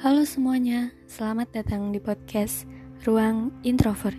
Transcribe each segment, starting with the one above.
Halo semuanya, selamat datang di podcast Ruang Introvert.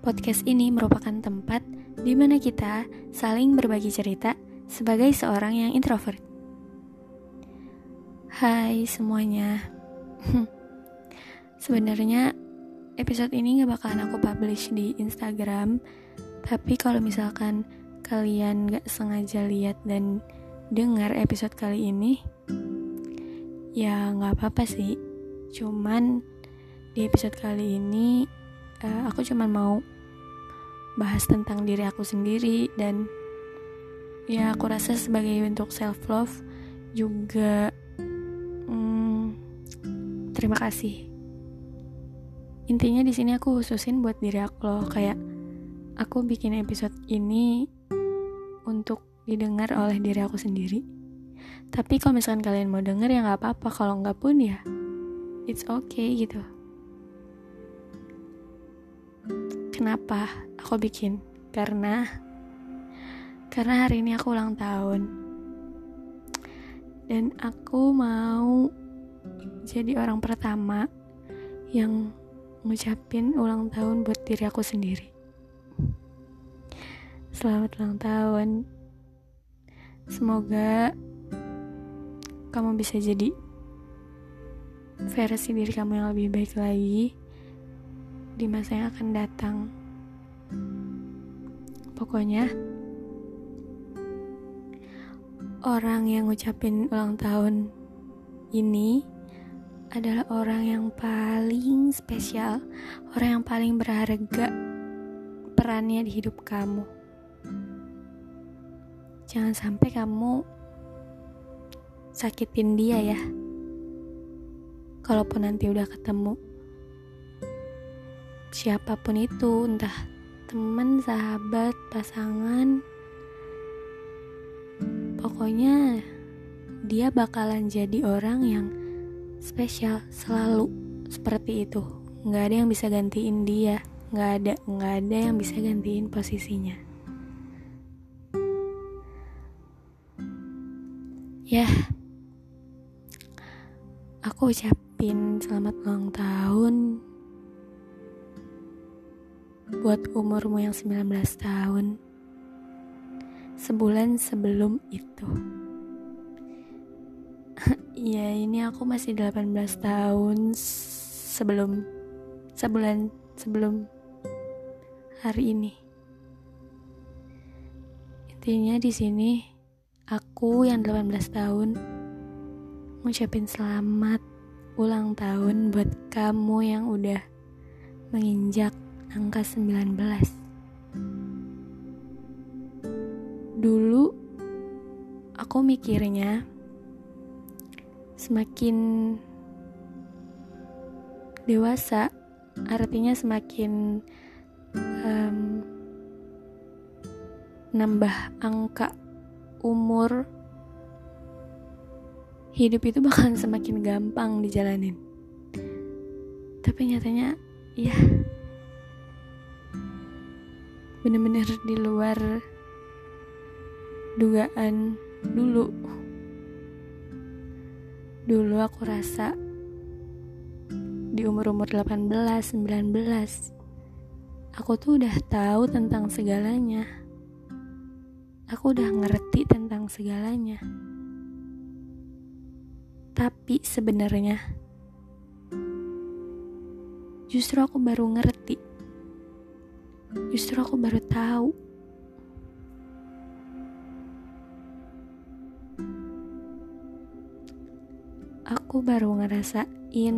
Podcast ini merupakan tempat di mana kita saling berbagi cerita sebagai seorang yang introvert. Hai semuanya. Sebenarnya episode ini gak bakalan aku publish di Instagram, tapi kalau misalkan kalian gak sengaja lihat dan dengar episode kali ini, ya nggak apa-apa sih. Cuman di episode kali ini uh, aku cuman mau bahas tentang diri aku sendiri dan ya aku rasa sebagai bentuk self love juga hmm, terima kasih. Intinya di sini aku khususin buat diri aku loh kayak aku bikin episode ini untuk didengar oleh diri aku sendiri tapi kalau misalkan kalian mau denger ya nggak apa-apa. Kalau nggak pun ya it's okay gitu. Kenapa aku bikin? Karena karena hari ini aku ulang tahun. Dan aku mau jadi orang pertama yang ngucapin ulang tahun buat diri aku sendiri. Selamat ulang tahun. Semoga kamu bisa jadi versi diri kamu yang lebih baik lagi di masa yang akan datang. Pokoknya, orang yang ngucapin ulang tahun ini adalah orang yang paling spesial, orang yang paling berharga perannya di hidup kamu. Jangan sampai kamu sakitin dia ya. Kalaupun nanti udah ketemu, siapa pun itu, entah teman, sahabat, pasangan, pokoknya dia bakalan jadi orang yang spesial selalu seperti itu. Nggak ada yang bisa gantiin dia, nggak ada, nggak ada yang bisa gantiin posisinya. Ya, Aku ucapin selamat ulang tahun buat umurmu yang 19 tahun. Sebulan sebelum itu. ya, ini aku masih 18 tahun sebelum sebulan sebelum hari ini. Intinya di sini aku yang 18 tahun ngucapin selamat ulang tahun buat kamu yang udah menginjak angka 19. Dulu aku mikirnya semakin dewasa artinya semakin um, nambah angka umur hidup itu bakalan semakin gampang dijalanin. Tapi nyatanya ya bener-bener di luar dugaan dulu. Dulu aku rasa di umur-umur 18, 19 aku tuh udah tahu tentang segalanya. Aku udah ngerti tentang segalanya tapi sebenarnya justru aku baru ngerti. Justru aku baru tahu. Aku baru ngerasain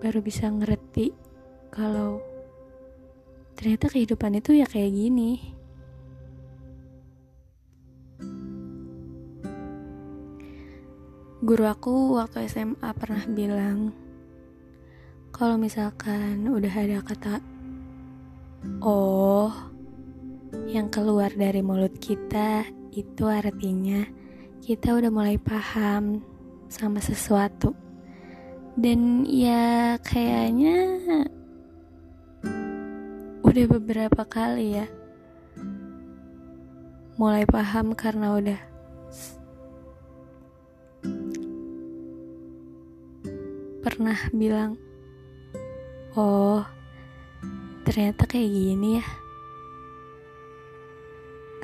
baru bisa ngerti kalau ternyata kehidupan itu ya kayak gini. Guru aku waktu SMA pernah bilang kalau misalkan udah ada kata oh yang keluar dari mulut kita itu artinya kita udah mulai paham sama sesuatu. Dan ya kayaknya udah beberapa kali ya mulai paham karena udah pernah bilang, "Oh, ternyata kayak gini ya."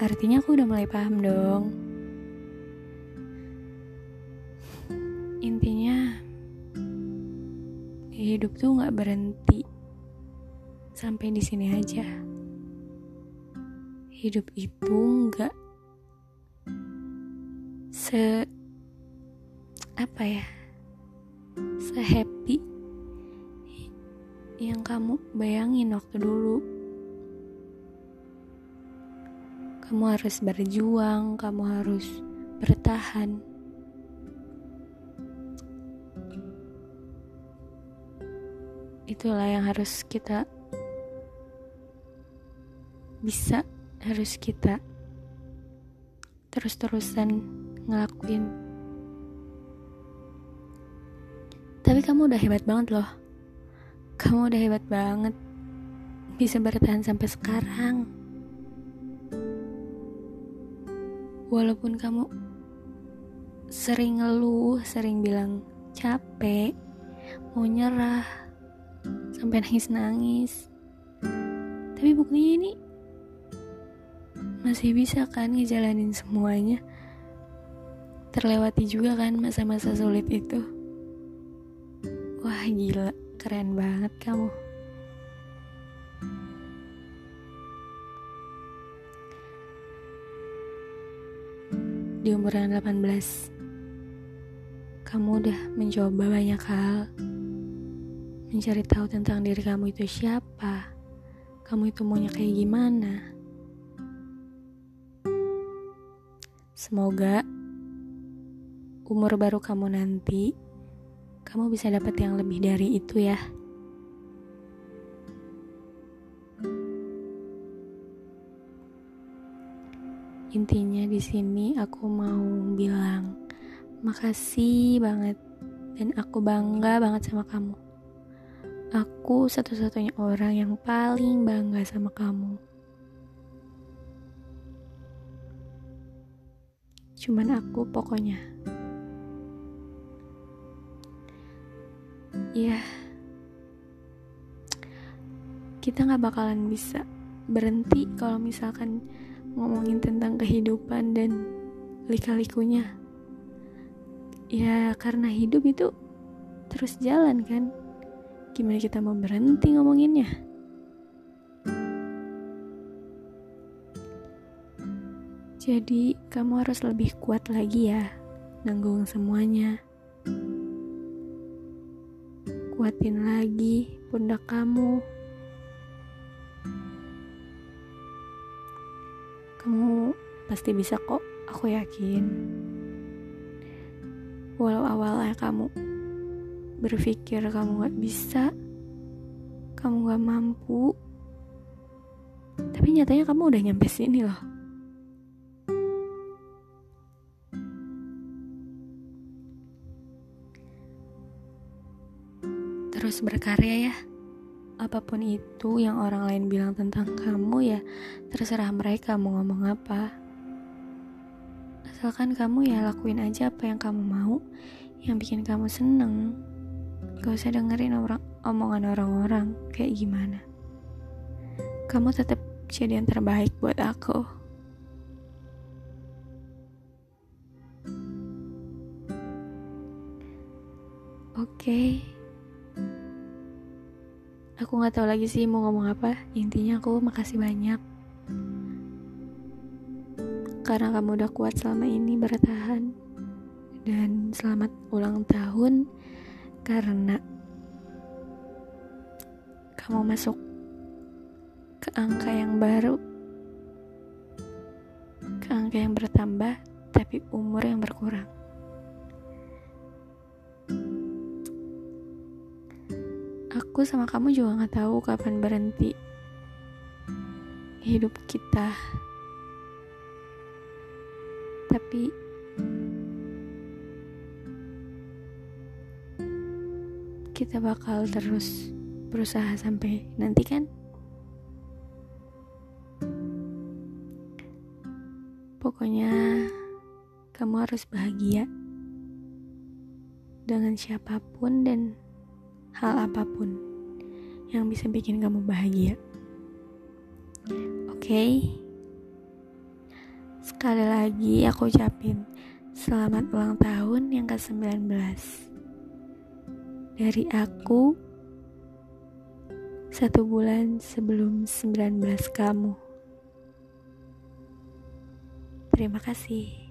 Artinya aku udah mulai paham dong. Intinya, hidup tuh nggak berhenti sampai di sini aja. Hidup itu nggak se apa ya sehappy yang kamu bayangin waktu dulu. Kamu harus berjuang, kamu harus bertahan. Itulah yang harus kita bisa, harus kita terus-terusan ngelakuin. Tapi kamu udah hebat banget loh. Kamu udah hebat banget. Bisa bertahan sampai sekarang. Walaupun kamu sering ngeluh, sering bilang capek, mau nyerah, sampai nangis-nangis. Tapi buktinya ini masih bisa kan ngejalanin semuanya. Terlewati juga kan masa-masa sulit itu. Wah gila, keren banget kamu. Di umur yang 18, kamu udah mencoba banyak hal. Mencari tahu tentang diri kamu itu siapa. Kamu itu maunya kayak gimana. Semoga umur baru kamu nanti kamu bisa dapat yang lebih dari itu ya. Intinya di sini aku mau bilang makasih banget dan aku bangga banget sama kamu. Aku satu-satunya orang yang paling bangga sama kamu. Cuman aku pokoknya ya kita nggak bakalan bisa berhenti kalau misalkan ngomongin tentang kehidupan dan lika-likunya. Ya karena hidup itu terus jalan kan? Gimana kita mau berhenti ngomonginnya? Jadi kamu harus lebih kuat lagi ya nanggung semuanya kuatin lagi pundak kamu. Kamu pasti bisa kok, aku yakin. Walau awalnya kamu berpikir kamu gak bisa, kamu gak mampu, tapi nyatanya kamu udah nyampe sini loh. Terus berkarya ya. Apa pun itu yang orang lain bilang tentang kamu ya terserah mereka mau ngomong apa. Asalkan kamu ya lakuin aja apa yang kamu mau, yang bikin kamu seneng. Gak usah dengerin orang omongan orang-orang kayak gimana. Kamu tetap jadi yang terbaik buat aku. Oke. Okay aku nggak tahu lagi sih mau ngomong apa. Intinya aku makasih banyak. Karena kamu udah kuat selama ini bertahan. Dan selamat ulang tahun karena kamu masuk ke angka yang baru. Ke angka yang bertambah tapi umur yang berkurang aku sama kamu juga nggak tahu kapan berhenti hidup kita. Tapi kita bakal terus berusaha sampai nanti kan? Pokoknya kamu harus bahagia dengan siapa pun dan hal apa pun yang bisa bikin kamu bahagia. Oke. Okay? Sekali lagi aku ucapin selamat ulang tahun yang ke-19. Dari aku satu bulan sebelum 19 kamu. Terima kasih.